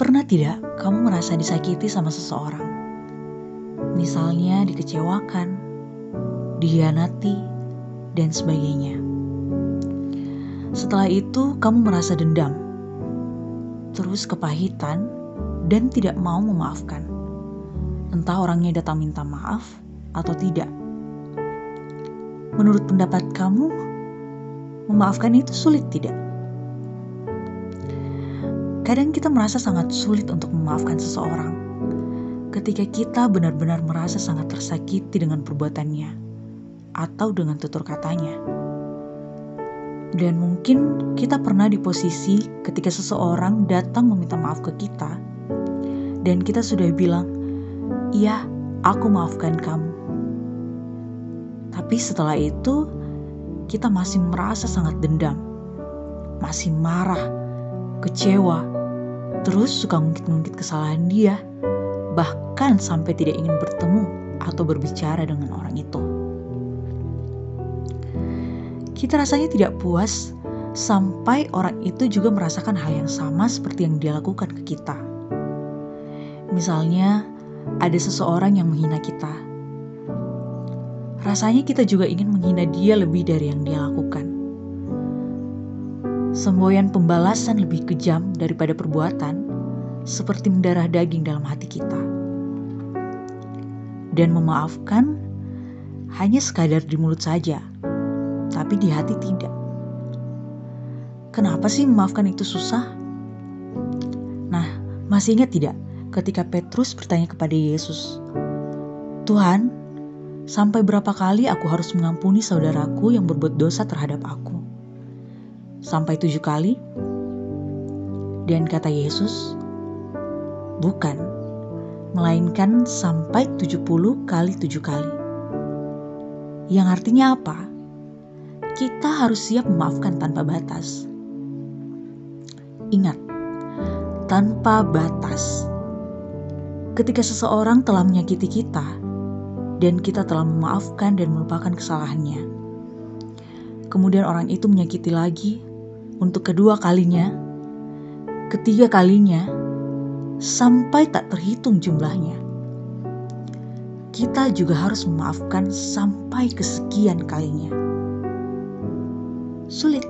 Pernah tidak kamu merasa disakiti sama seseorang? Misalnya dikecewakan, dihianati, dan sebagainya. Setelah itu kamu merasa dendam, terus kepahitan, dan tidak mau memaafkan. Entah orangnya datang minta maaf atau tidak. Menurut pendapat kamu, memaafkan itu sulit tidak? Kadang kita merasa sangat sulit untuk memaafkan seseorang ketika kita benar-benar merasa sangat tersakiti dengan perbuatannya atau dengan tutur katanya. Dan mungkin kita pernah di posisi ketika seseorang datang meminta maaf ke kita, dan kita sudah bilang, "Iya, aku maafkan kamu." Tapi setelah itu, kita masih merasa sangat dendam, masih marah, kecewa, terus suka ngungkit-ngungkit kesalahan dia, bahkan sampai tidak ingin bertemu atau berbicara dengan orang itu. Kita rasanya tidak puas sampai orang itu juga merasakan hal yang sama seperti yang dia lakukan ke kita. Misalnya, ada seseorang yang menghina kita, rasanya kita juga ingin menghina dia lebih dari yang dia lakukan. Semboyan pembalasan lebih kejam daripada perbuatan, seperti mendarah daging dalam hati kita. Dan memaafkan hanya sekadar di mulut saja, tapi di hati tidak. Kenapa sih memaafkan itu susah? Nah, masih ingat tidak ketika Petrus bertanya kepada Yesus, "Tuhan, Sampai berapa kali aku harus mengampuni saudaraku yang berbuat dosa terhadap aku? Sampai tujuh kali? Dan kata Yesus, bukan, melainkan sampai tujuh puluh kali tujuh kali. Yang artinya apa? Kita harus siap memaafkan tanpa batas. Ingat, tanpa batas. Ketika seseorang telah menyakiti kita, dan kita telah memaafkan dan melupakan kesalahannya. Kemudian orang itu menyakiti lagi untuk kedua kalinya, ketiga kalinya, sampai tak terhitung jumlahnya. Kita juga harus memaafkan sampai kesekian kalinya. Sulit.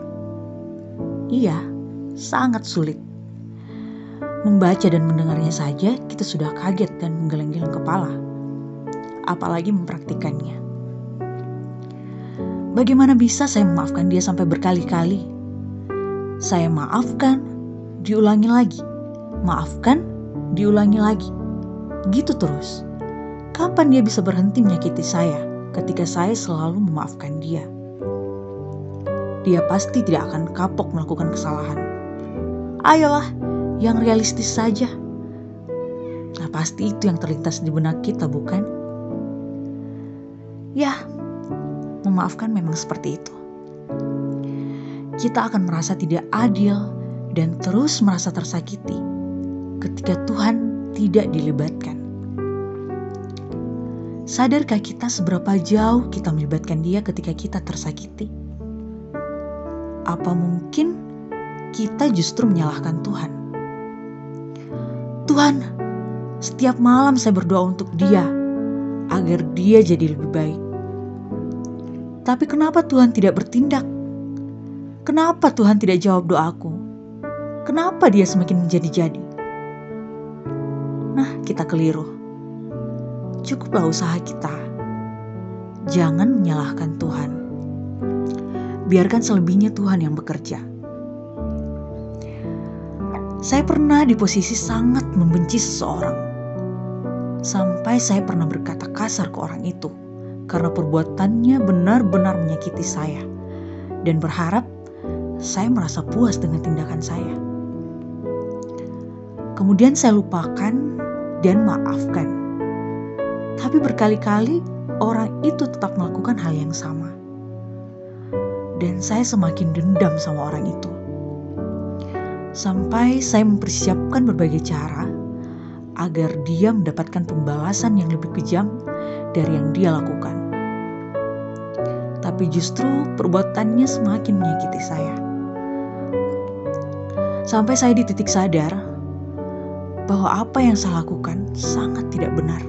Iya, sangat sulit. Membaca dan mendengarnya saja, kita sudah kaget dan menggeleng-geleng kepala apalagi mempraktikannya. Bagaimana bisa saya memaafkan dia sampai berkali-kali? Saya maafkan, diulangi lagi. Maafkan, diulangi lagi. Gitu terus. Kapan dia bisa berhenti menyakiti saya ketika saya selalu memaafkan dia? Dia pasti tidak akan kapok melakukan kesalahan. Ayolah, yang realistis saja. Nah, pasti itu yang terlintas di benak kita, bukan? Ya, memaafkan memang seperti itu. Kita akan merasa tidak adil dan terus merasa tersakiti ketika Tuhan tidak dilibatkan. Sadarkah kita seberapa jauh kita melibatkan Dia ketika kita tersakiti? Apa mungkin kita justru menyalahkan Tuhan? Tuhan, setiap malam saya berdoa untuk Dia agar dia jadi lebih baik. Tapi kenapa Tuhan tidak bertindak? Kenapa Tuhan tidak jawab doaku? Kenapa dia semakin menjadi-jadi? Nah, kita keliru. Cukuplah usaha kita. Jangan menyalahkan Tuhan. Biarkan selebihnya Tuhan yang bekerja. Saya pernah di posisi sangat membenci seseorang Sampai saya pernah berkata kasar ke orang itu karena perbuatannya benar-benar menyakiti saya dan berharap saya merasa puas dengan tindakan saya. Kemudian saya lupakan dan maafkan. Tapi berkali-kali orang itu tetap melakukan hal yang sama. Dan saya semakin dendam sama orang itu. Sampai saya mempersiapkan berbagai cara agar dia mendapatkan pembalasan yang lebih kejam dari yang dia lakukan. Tapi justru perbuatannya semakin menyakiti saya. Sampai saya di titik sadar bahwa apa yang saya lakukan sangat tidak benar.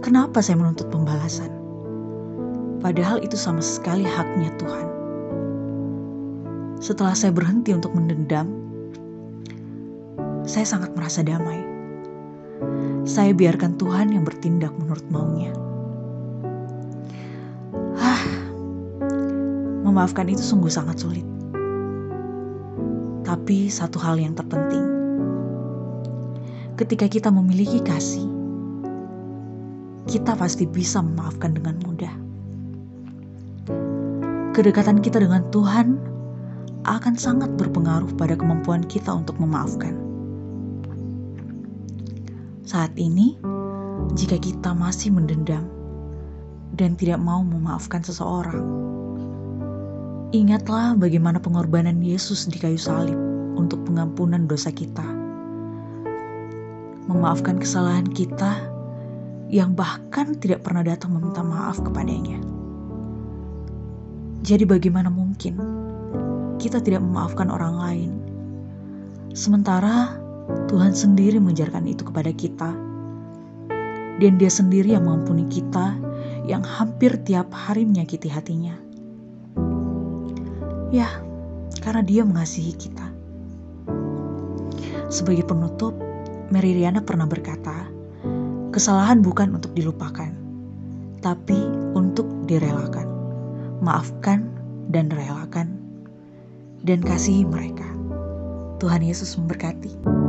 Kenapa saya menuntut pembalasan? Padahal itu sama sekali haknya Tuhan. Setelah saya berhenti untuk mendendam, saya sangat merasa damai. Saya biarkan Tuhan yang bertindak menurut maunya. Ah, memaafkan itu sungguh sangat sulit. Tapi satu hal yang terpenting, ketika kita memiliki kasih, kita pasti bisa memaafkan dengan mudah. Kedekatan kita dengan Tuhan akan sangat berpengaruh pada kemampuan kita untuk memaafkan. Saat ini, jika kita masih mendendam dan tidak mau memaafkan seseorang, ingatlah bagaimana pengorbanan Yesus di kayu salib untuk pengampunan dosa kita. Memaafkan kesalahan kita yang bahkan tidak pernah datang meminta maaf kepadanya. Jadi, bagaimana mungkin kita tidak memaafkan orang lain, sementara Tuhan sendiri mengajarkan itu kepada kita, dan Dia sendiri yang mengampuni kita yang hampir tiap hari menyakiti hatinya. Ya, karena Dia mengasihi kita. Sebagai penutup, Mary Riana pernah berkata, kesalahan bukan untuk dilupakan, tapi untuk direlakan. Maafkan dan relakan dan kasihi mereka. Tuhan Yesus memberkati.